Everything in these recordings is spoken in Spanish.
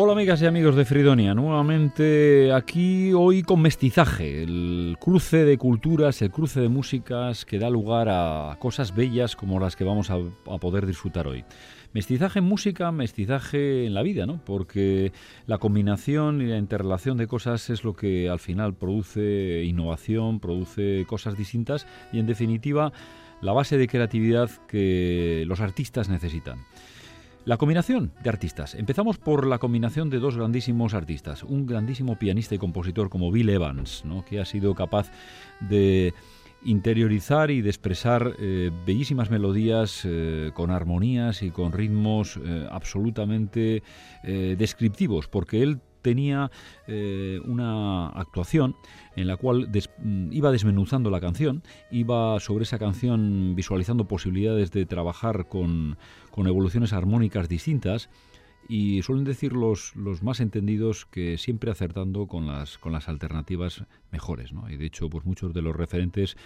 Hola amigas y amigos de Fridonia, nuevamente aquí hoy con mestizaje, el cruce de culturas, el cruce de músicas que da lugar a cosas bellas como las que vamos a, poder disfrutar hoy. Mestizaje en música, mestizaje en la vida, ¿no? Porque la combinación y la interrelación de cosas es lo que al final produce innovación, produce cosas distintas y en definitiva la base de creatividad que los artistas necesitan. La combinación de artistas. Empezamos por la combinación de dos grandísimos artistas. Un grandísimo pianista y compositor como Bill Evans, ¿no? que ha sido capaz de interiorizar y de expresar eh, bellísimas melodías eh, con armonías y con ritmos eh, absolutamente descriptivos, porque él tenía una actuación en la cual mm, iba desmenuzando la canción, iba sobre esa canción visualizando posibilidades de trabajar con, con evoluciones armónicas distintas y suelen decir los, los, más entendidos que siempre acertando con las, con las alternativas mejores. ¿no? Y de hecho, pues muchos de los referentes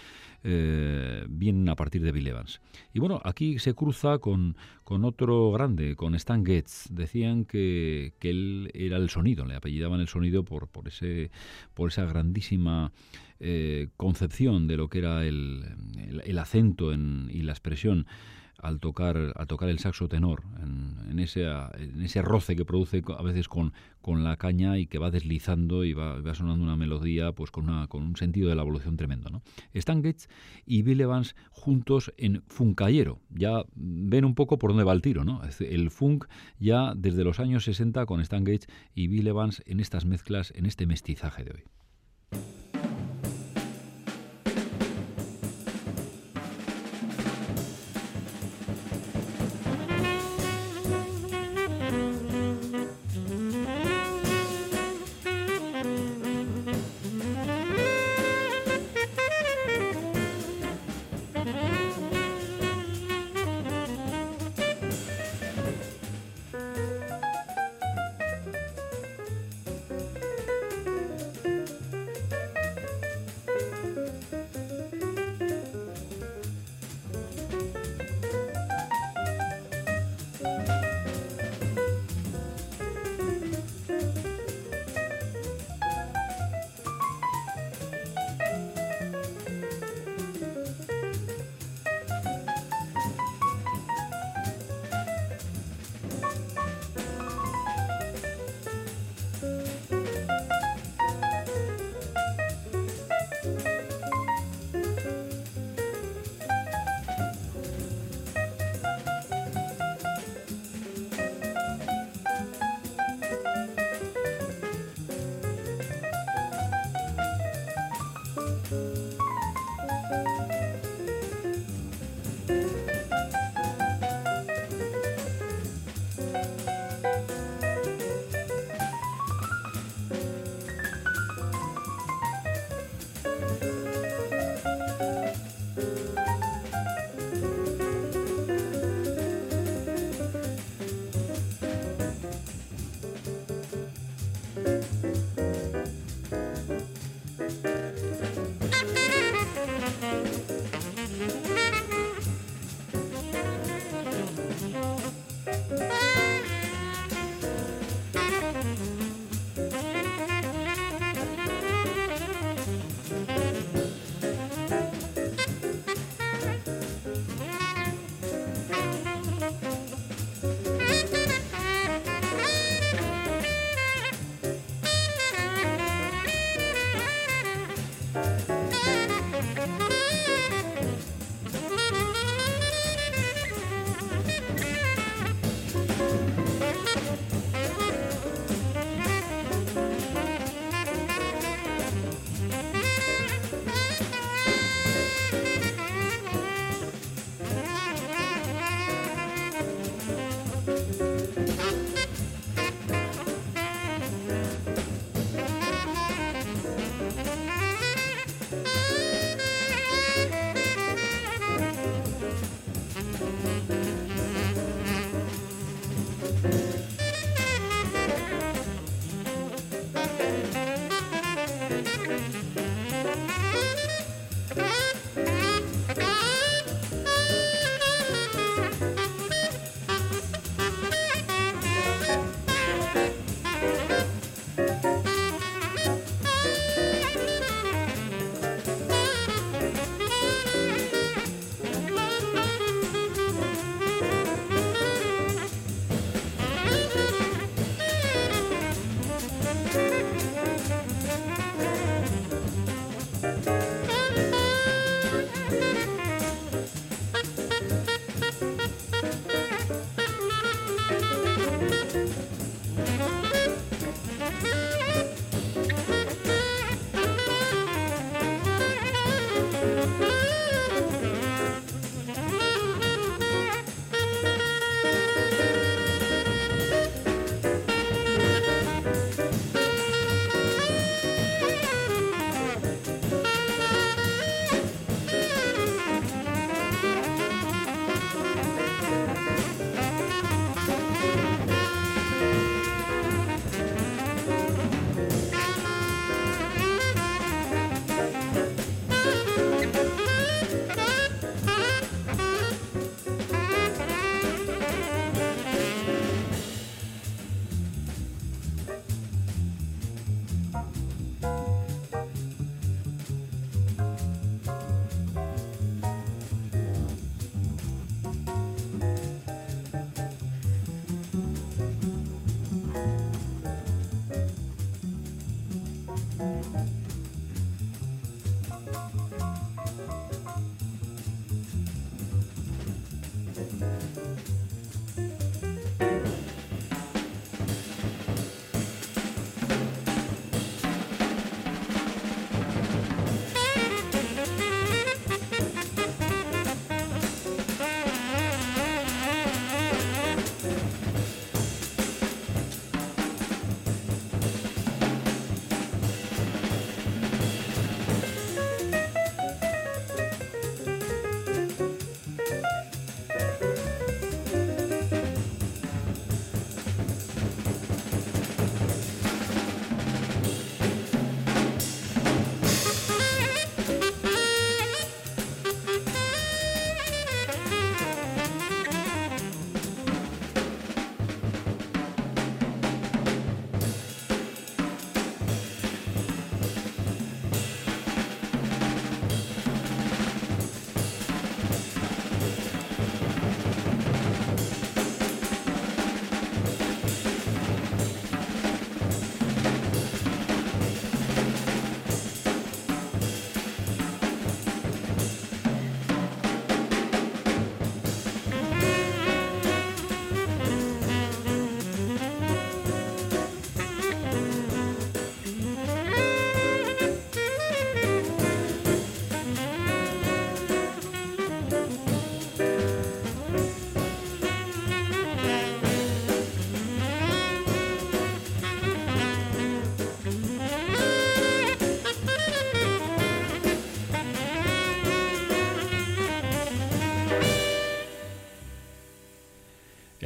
eh, vienen a partir de Bill Evans. Y bueno, aquí se cruza con, con otro grande, con Stan Getz. Decían que, que, él era el sonido, le apellidaban el sonido por, por, ese, por esa grandísima eh, concepción de lo que era el, el, acento y la expresión al tocar, a tocar el saxo tenor, en, ese, en ese roce que produce a veces con, con la caña y que va deslizando y va, va sonando una melodía pues con, una, con un sentido de la evolución tremendo. ¿no? Stan Getz y Bill Evans juntos en Funkayero. Ya ven un poco por dónde va el tiro. ¿no? El funk ya desde los años 60 con Stan Getz y Bill Evans en estas mezclas, en este mestizaje de hoy.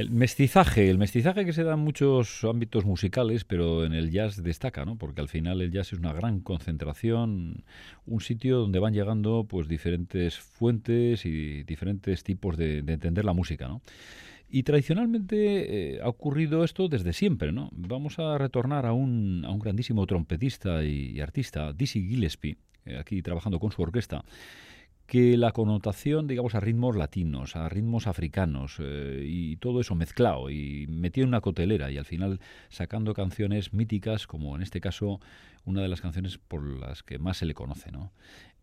El mestizaje, el mestizaje que se da en muchos ámbitos musicales, pero en el jazz destaca, ¿no? Porque al final el jazz es una gran concentración, un sitio donde van llegando pues diferentes fuentes y diferentes tipos de, entender la música, ¿no? Y tradicionalmente eh, ha ocurrido esto desde siempre, ¿no? Vamos a retornar a un, a un grandísimo trompetista y, artista, Dizzy Gillespie, eh, aquí trabajando con su orquesta, que la connotación, digamos, a ritmos latinos, a ritmos africanos eh, y todo eso mezclado y metido en una cotelera y al final sacando canciones míticas, como en este caso una de las canciones por las que más se le conoce, ¿no?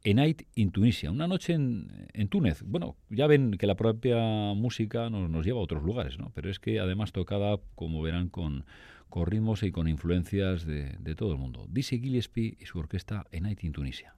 A Night in Tunisia, una noche en, en Túnez. Bueno, ya ven que la propia música nos, nos, lleva a otros lugares, ¿no? Pero es que además tocada, como verán, con, con ritmos y con influencias de, de todo el mundo. Dizzy Gillespie y su orquesta A Night in Tunisia.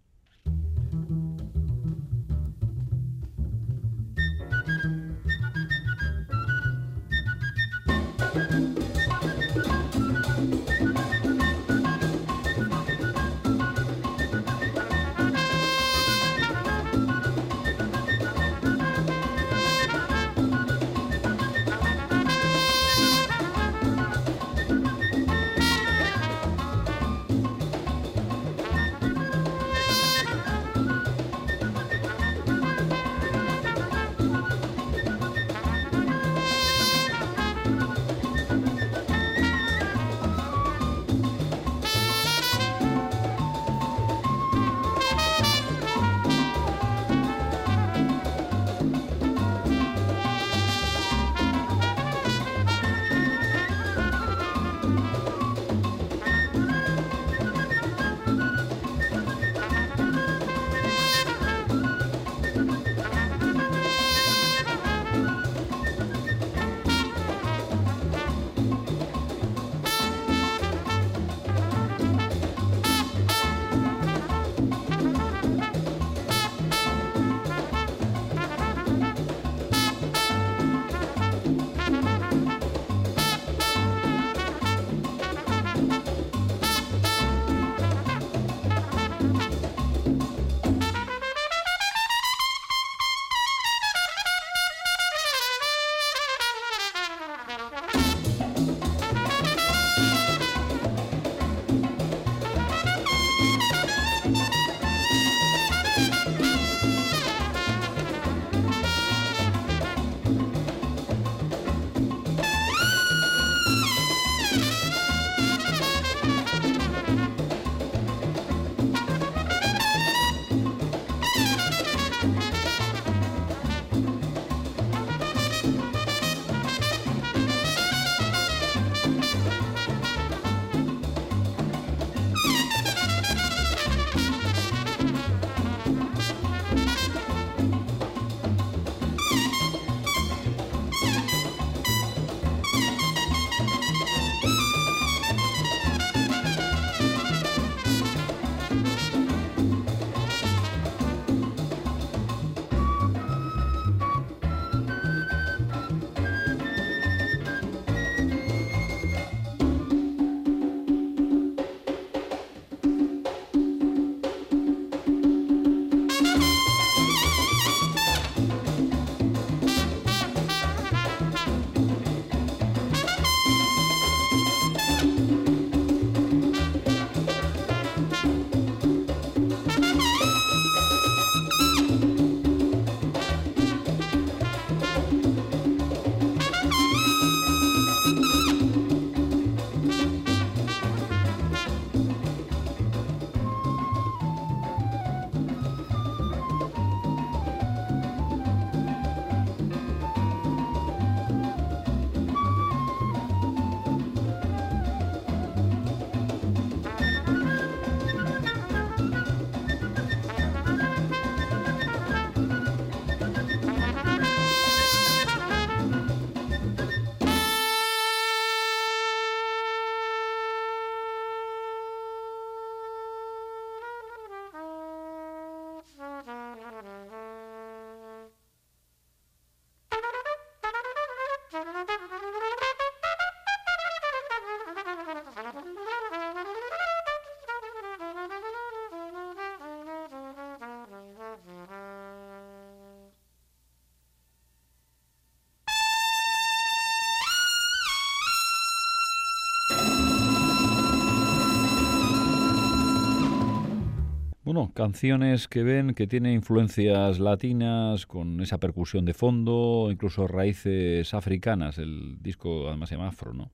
Canciones que ven que tienen influencias latinas con esa percusión de fondo, incluso raíces africanas. El disco además se llama Afro, ¿no?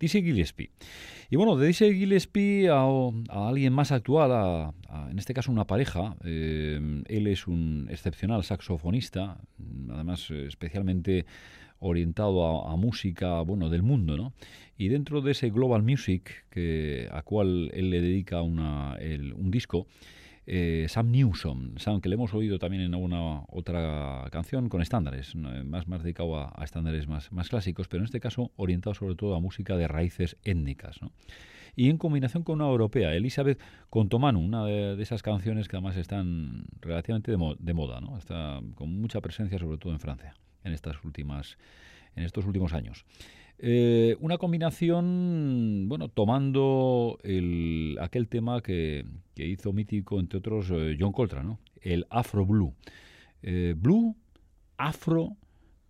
Dizzy Gillespie. Y bueno, de Dizzy Gillespie a, alguien más actual, en este caso una pareja. Eh, él es un excepcional saxofonista, además especialmente orientado a, música bueno del mundo ¿no? y dentro de ese global music que a cual él le dedica una, un disco eh, Sam Newsom Sam que le hemos oído también en alguna otra canción con estándares más, más dedicado a, estándares más, más clásicos pero en este caso orientado sobre todo a música de raíces étnicas y en combinación con una europea, Elizabeth Contomanu, una de, esas canciones que además están relativamente de, moda, está con mucha presencia sobre todo en Francia en estas últimas en estos últimos años. Eh, una combinación, bueno, tomando el, aquel tema que, que hizo mítico, entre otros, eh, John Coltrane, ¿no? el Afro Blue. Eh, blue, Afro,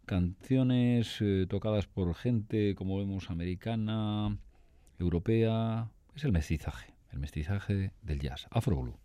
canciones tocadas por gente, como vemos, americana, europea. Es el mestizaje, el mestizaje del jazz, Afro Blue.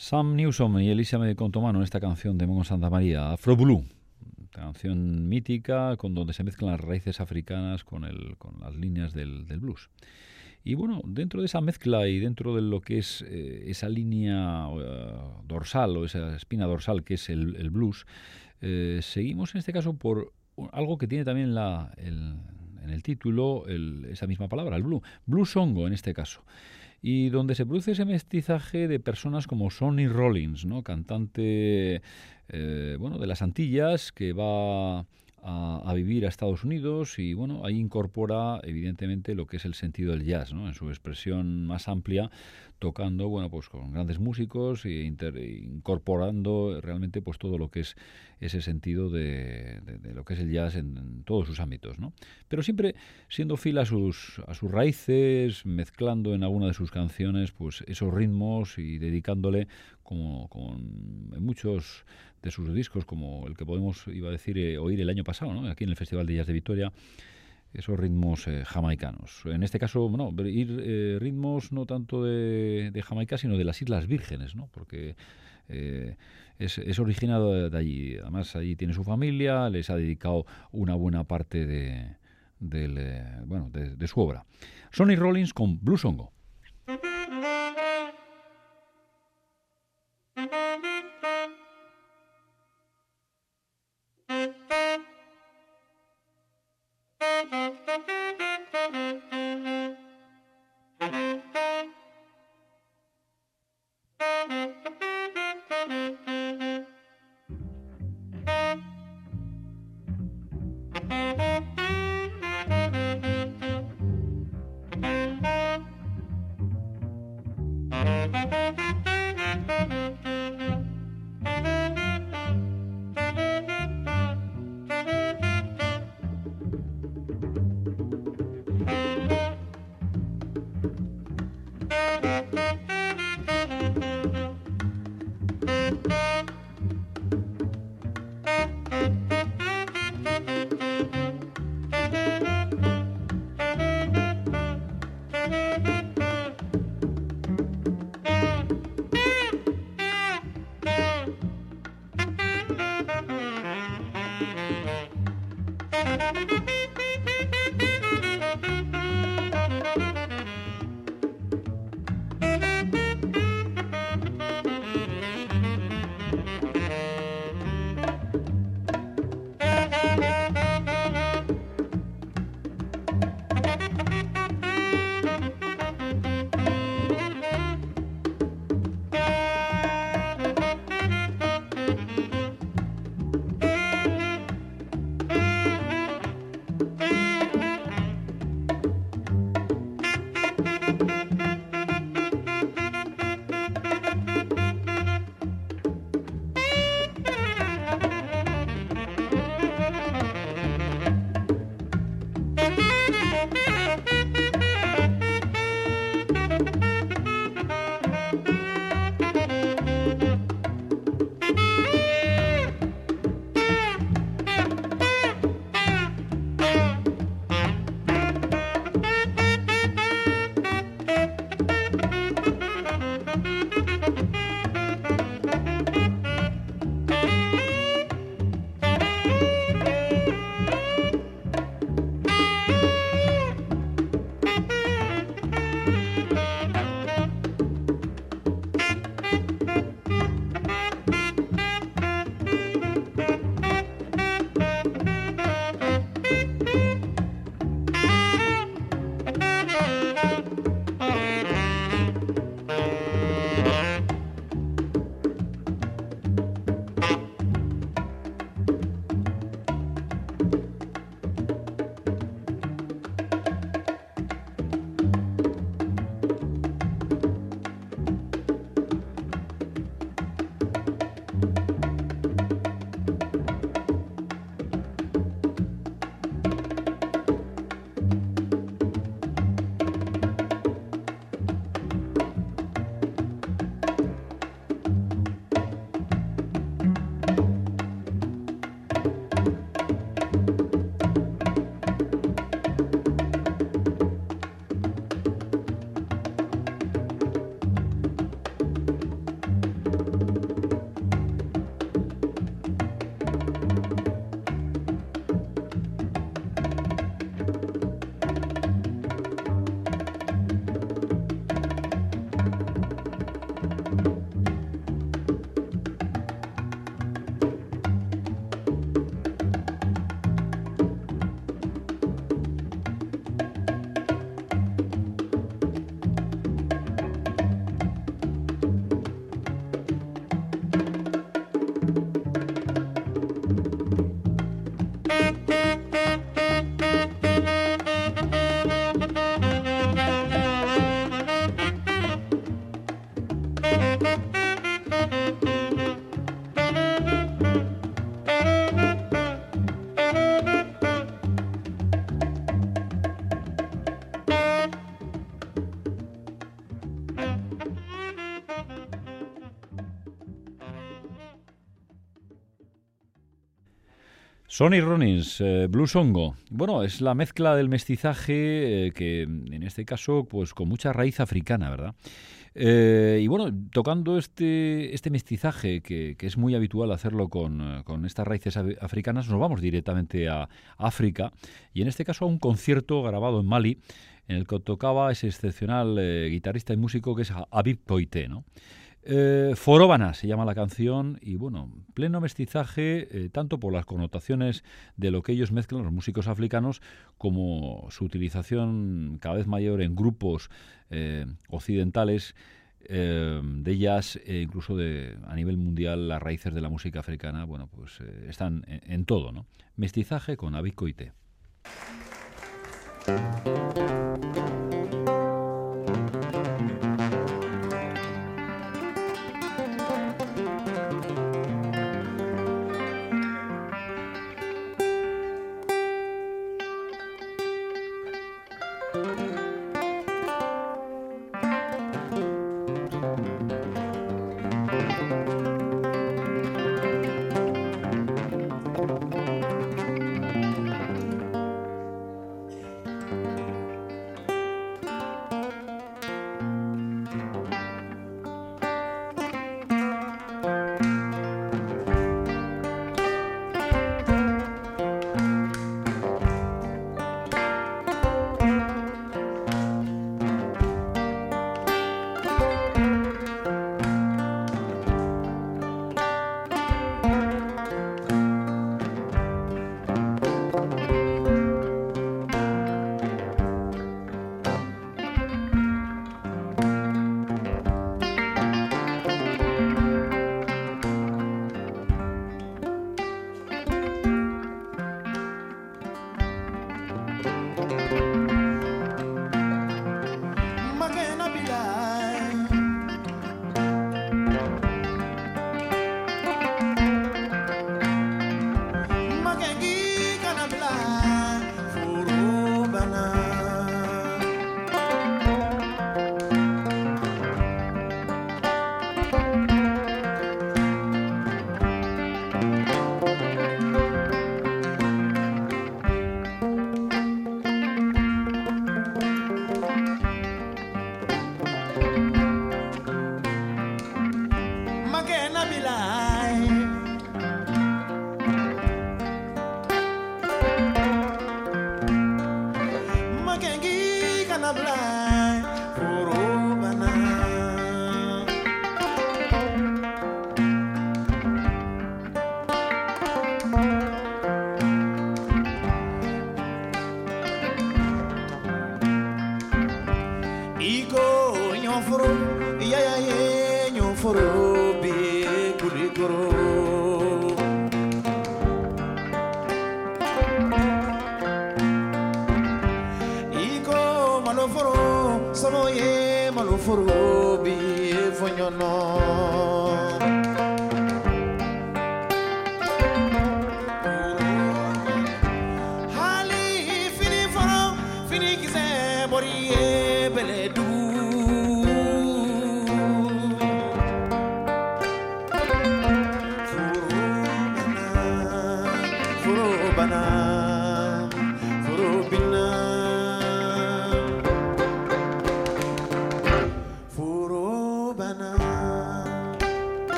Sam Newsom y Elisa me Contomano en esta canción de Mongo Santa María, Afro Blue, canción mítica con donde se mezclan las raíces africanas con, el, con las líneas del, blues. Y bueno, dentro de esa mezcla y dentro de lo que es eh, esa línea eh, dorsal o esa espina dorsal que es el, blues, eh, seguimos en este caso por algo que tiene también la, en el título esa misma palabra, el blue, blues songo en este caso y donde se produce ese mestizaje de personas como Sonny Rollins, ¿no? cantante eh, bueno, de las Antillas que va a, vivir a Estados Unidos y bueno, ahí incorpora evidentemente lo que es el sentido del jazz, ¿no? en su expresión más amplia, tocando bueno, pues con grandes músicos e incorporando realmente pues todo lo que es ese sentido de, lo que es el jazz en, todos sus ámbitos. ¿no? Pero siempre siendo fiel a sus, a sus raíces, mezclando en alguna de sus canciones pues esos ritmos y dedicándole como en muchos de sus discos, como el que podemos, iba a decir, eh, oír el año pasado, ¿no? aquí en el Festival de Jazz de Victoria, esos ritmos eh, jamaicanos. En este caso, bueno, ir eh, ritmos no tanto de, Jamaica, sino de las Islas Vírgenes, ¿no? porque es, es, originado de, allí. Además, allí tiene su familia, les ha dedicado una buena parte de, bueno, de, de, su obra. Sonny Rollins con Blue Songo. Sonny Rollins, eh, Blue. Bueno, es la mezcla del mestizaje eh, que en este caso pues con mucha raíz africana, ¿verdad? Eh, y bueno, tocando este, este mestizaje, que, es muy habitual hacerlo con, con, estas raíces africanas, nos vamos directamente a África y en este caso a un concierto grabado en Mali en el que tocaba ese excepcional guitarrista y músico que es Abib Poité, ¿no? Eh, Foróbana se llama la canción y bueno, pleno mestizaje eh, tanto por las connotaciones de lo que ellos mezclan los músicos africanos como su utilización cada vez mayor en grupos eh, occidentales de jazz e incluso de a nivel mundial las raíces de la música africana bueno pues están en, todo ¿no? mestizaje con Abicoite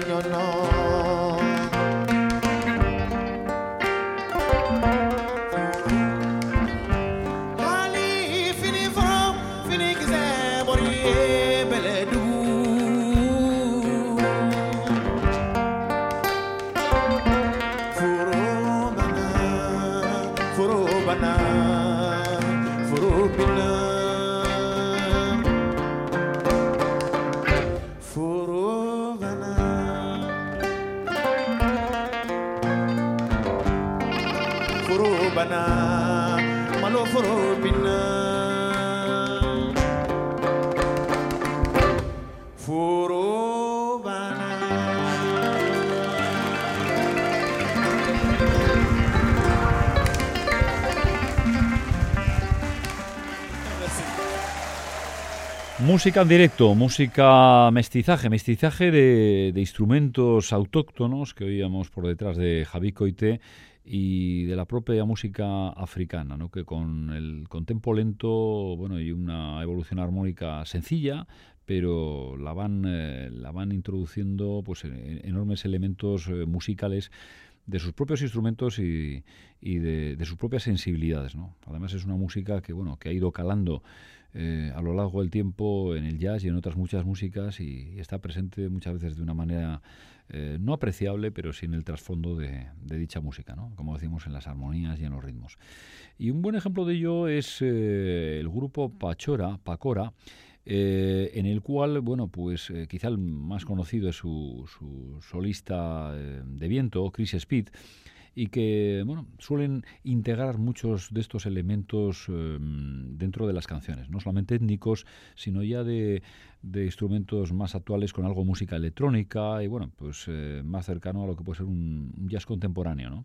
for your love. Música en directo, música mestizaje, mestizaje de, de instrumentos autóctonos que oíamos por detrás de Javi Coite y de la propia música africana, ¿no? que con el con tempo lento bueno, y una evolución armónica sencilla, pero la van, eh, la van introduciendo pues, en- enormes elementos eh, musicales de sus propios instrumentos y, de, de sus propias sensibilidades. ¿no? Además es una música que, bueno, que ha ido calando eh, a lo largo del tiempo en el jazz y en otras muchas músicas y está presente muchas veces de una manera eh, no apreciable, pero sí en el trasfondo de, de dicha música, ¿no? como decimos en las armonías y en los ritmos. Y un buen ejemplo de ello es eh, el grupo Pachora, Pacora, en el cual, bueno, pues quizá el más conocido es su, su solista de viento, Chris Speed, y que bueno, suelen integrar muchos de estos elementos eh, dentro de las canciones, no solamente étnicos, sino ya de, de instrumentos más actuales con algo música electrónica y bueno, pues eh, más cercano a lo que puede ser un, jazz contemporáneo, ¿no?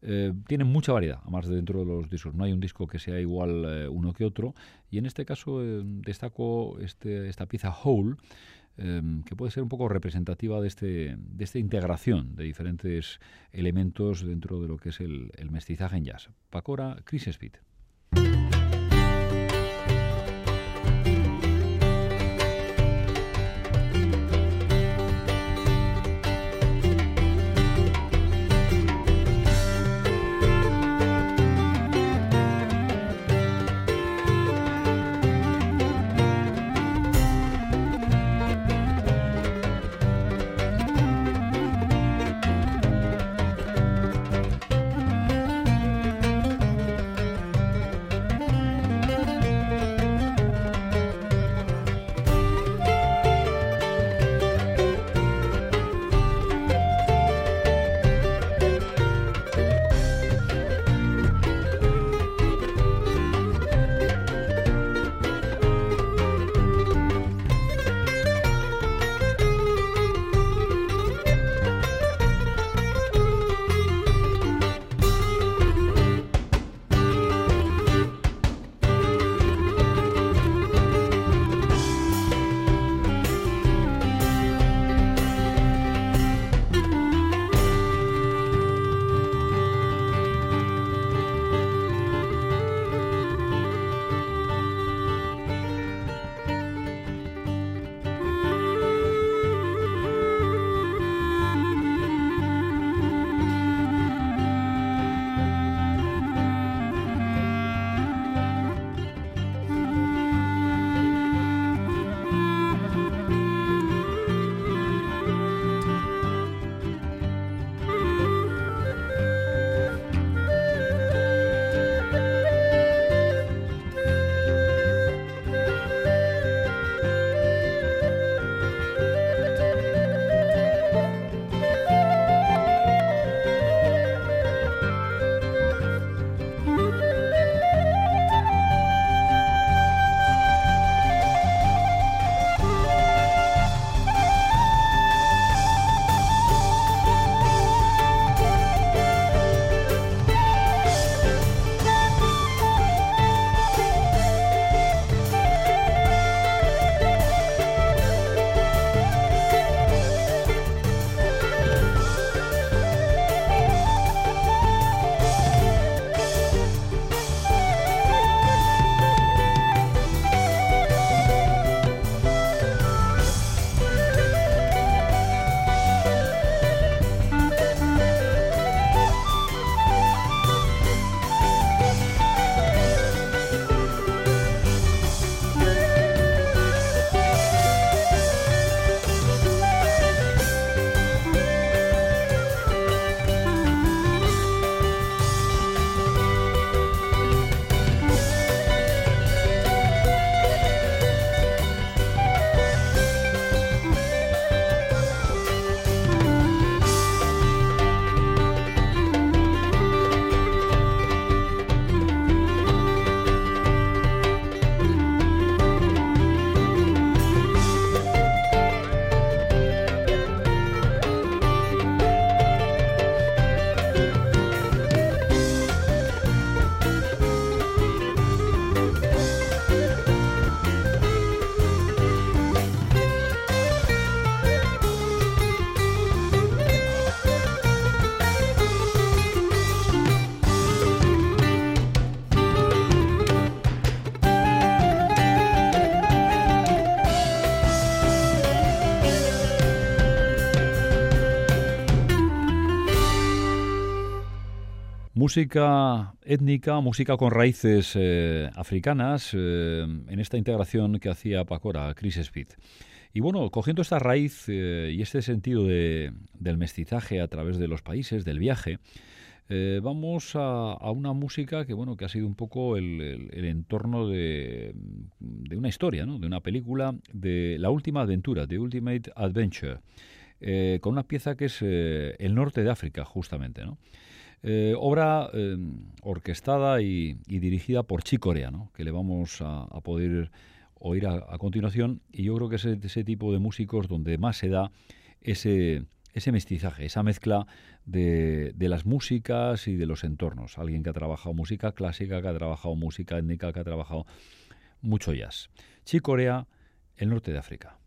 Eh, tienen mucha variedad, además de dentro de los discos. No hay un disco que sea igual uno que otro. Y en este caso destaco este, esta pieza Whole, eh, que puede ser un poco representativa de, este, de esta integración de diferentes elementos dentro de lo que es el, el mestizaje en jazz. Pacora, Chris Speed. Música étnica, música con raíces eh, africanas, eh, en esta integración que hacía Pacora, Chris Speed. Y bueno, cogiendo esta raíz eh, y este sentido de, del mestizaje a través de los países, del viaje, vamos a, una música que bueno que ha sido un poco el, entorno de, de, una historia, ¿no? de una película de la última aventura, The Ultimate Adventure, con una pieza que es el norte de África, justamente, ¿no? Eh, obra em, orquestada y, dirigida por Chicorea, ¿no? que le vamos a, poder oír a, continuación. Y yo creo que es ese tipo de músicos donde más se da ese, ese mestizaje, esa mezcla de, de, las músicas y de los entornos. Alguien que ha trabajado música clásica, que ha trabajado música étnica, que ha trabajado mucho jazz. Chicorea, el norte de África.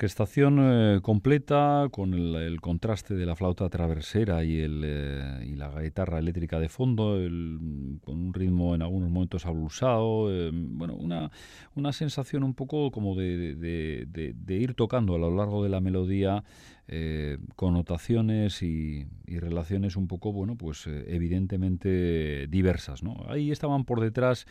Orquestación eh, completa con el, contraste de la flauta traversera y, el, eh, y la guitarra eléctrica de fondo, con un ritmo en algunos momentos abusado, eh, bueno, una, una sensación un poco como de, de, ir tocando a lo largo de la melodía connotaciones y, relaciones un poco, bueno, pues evidentemente diversas. Ahí estaban por detrás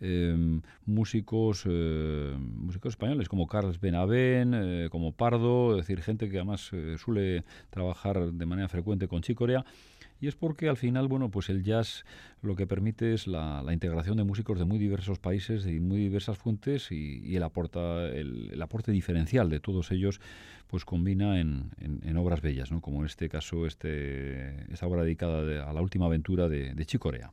Em, músicos, eh, músicos españoles como Carlos Benavén, eh, como Pardo, es decir, gente que además eh, suele trabajar de manera frecuente con Chicorea. Y es porque al final, bueno, pues el jazz lo que permite es la, integración de músicos de muy diversos países y muy diversas fuentes y, el, aporta, el, aporte diferencial de todos ellos pues combina en, obras bellas, ¿no? como en este caso este, esta obra dedicada a la última aventura de, de Chicorea.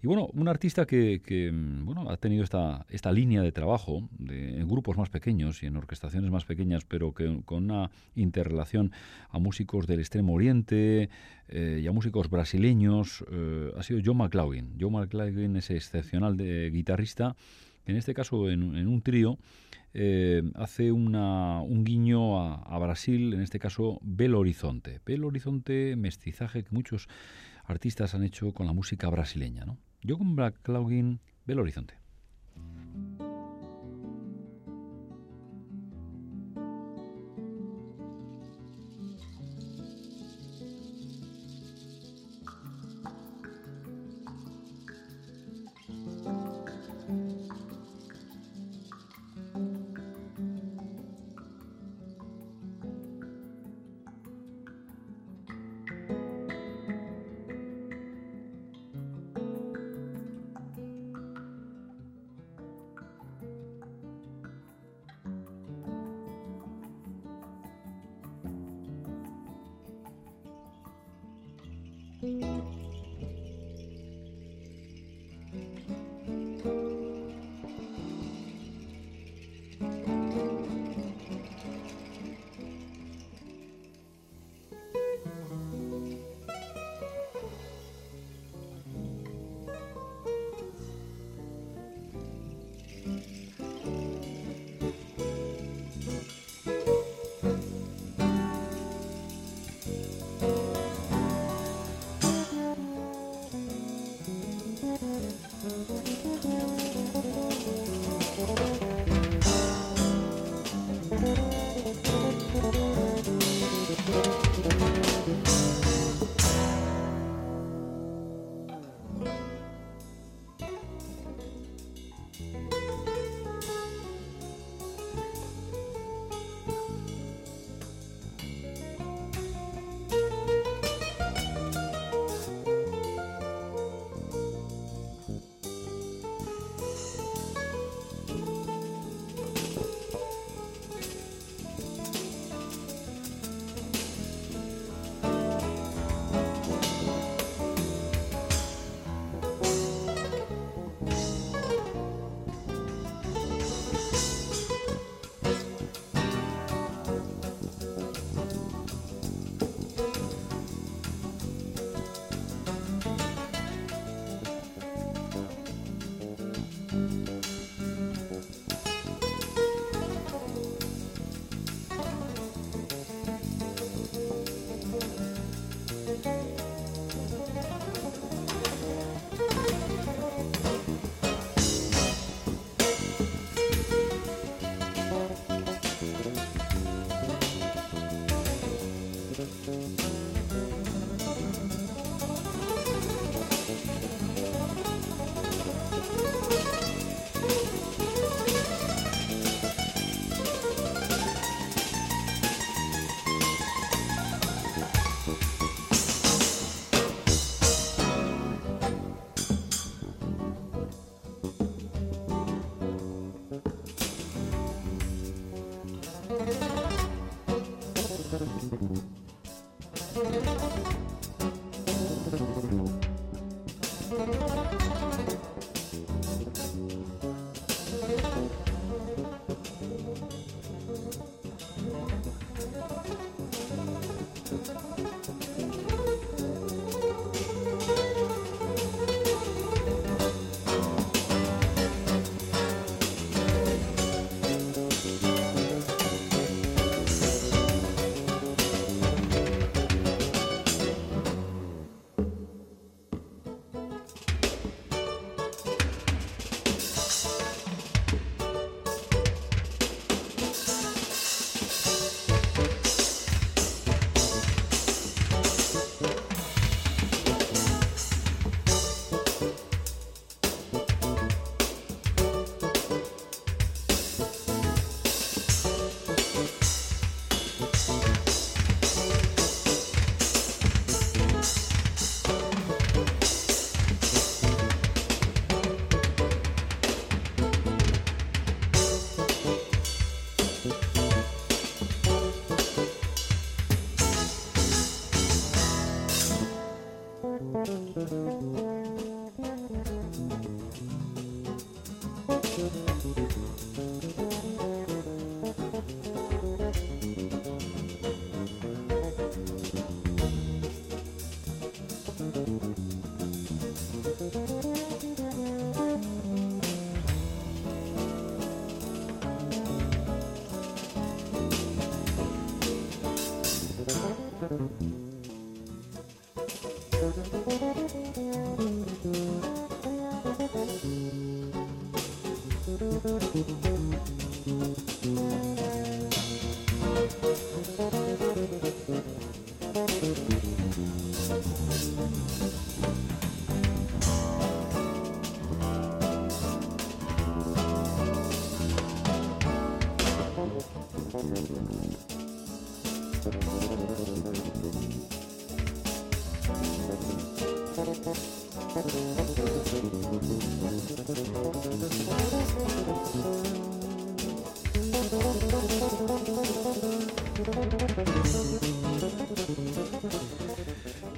Y bueno, un artista que, mm, bueno, ha tenido esta, esta línea de trabajo en grupos más pequeños y en orquestaciones más pequeñas, pero que con una interrelación a músicos del Extremo Oriente eh, y a músicos brasileños, eh, ha sido John McLaughlin. John McLaughlin es excepcional de guitarrista, que en este caso en, un trío eh, hace una, un guiño a, a, Brasil, en este caso Belo Horizonte. Belo Horizonte, mestizaje que muchos artistas han hecho con la música brasileña. ¿no? Yo con Black Clouding ve el horizonte.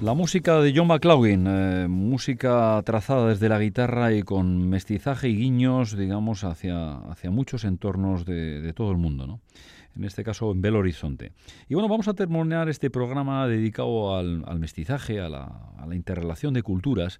La música de John McLaughlin, eh, música trazada desde la guitarra y con mestizaje y guiños, digamos, hacia, hacia muchos entornos de, todo el mundo, ¿no? En este caso en Belo Horizonte. Y bueno, vamos a terminar este programa dedicado al, mestizaje, a la, a la interrelación de culturas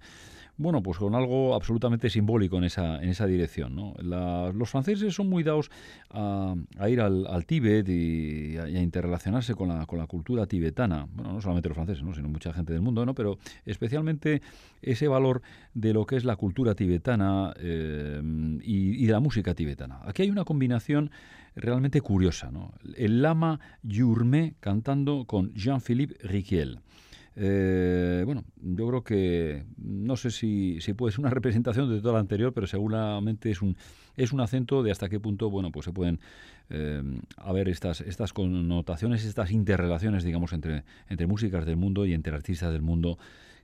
bueno, pues con algo absolutamente simbólico en esa, en esa dirección. los franceses son muy dados a, ir al, Tíbet y a, interrelacionarse con la, con la cultura tibetana. Bueno, no solamente los franceses, ¿no? sino mucha gente del mundo, ¿no? pero especialmente ese valor de lo que es la cultura tibetana eh, y, de la música tibetana. Aquí hay una combinación realmente curiosa. ¿no? El lama Yurme cantando con Jean-Philippe Riquiel. Eh, bueno, yo creo que no sé si, si, puede ser una representación de todo lo anterior, pero seguramente es un, es un acento de hasta qué punto bueno, pues se pueden eh, haber estas, estas connotaciones, estas interrelaciones, digamos, entre, entre músicas del mundo y entre artistas del mundo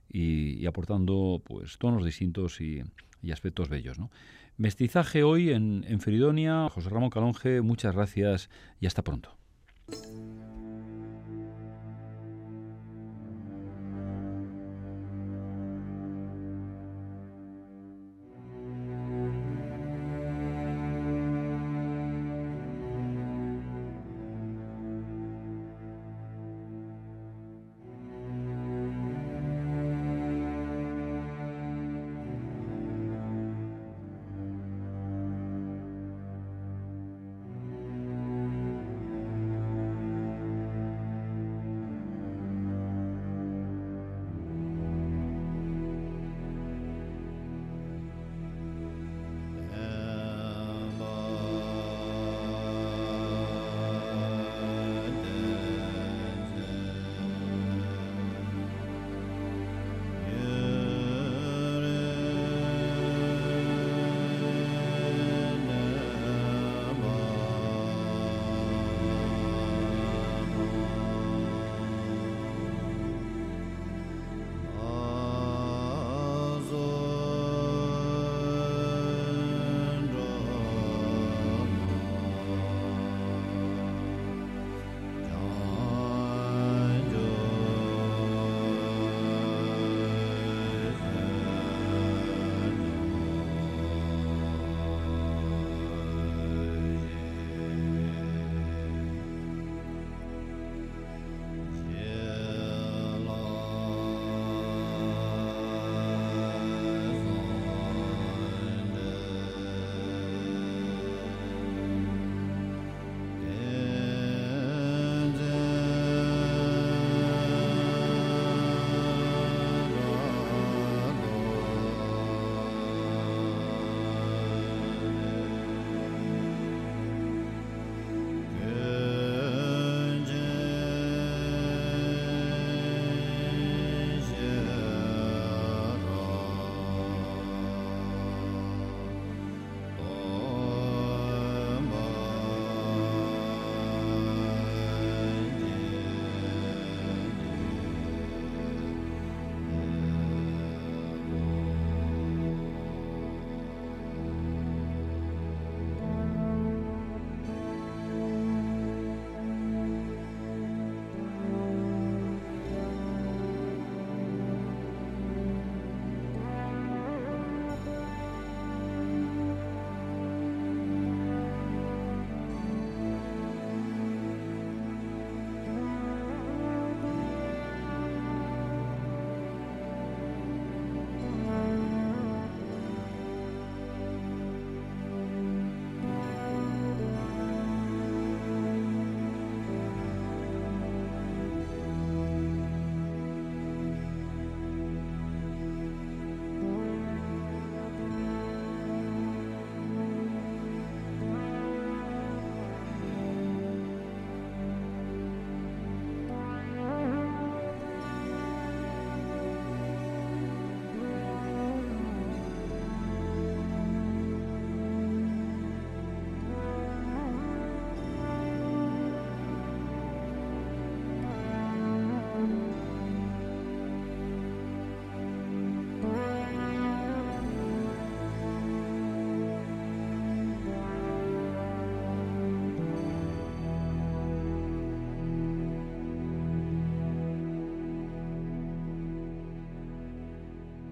y, aportando pues tonos distintos y, aspectos bellos. ¿no? Mestizaje hoy en, en Feridonia. José Ramón Calonge, muchas gracias y hasta pronto.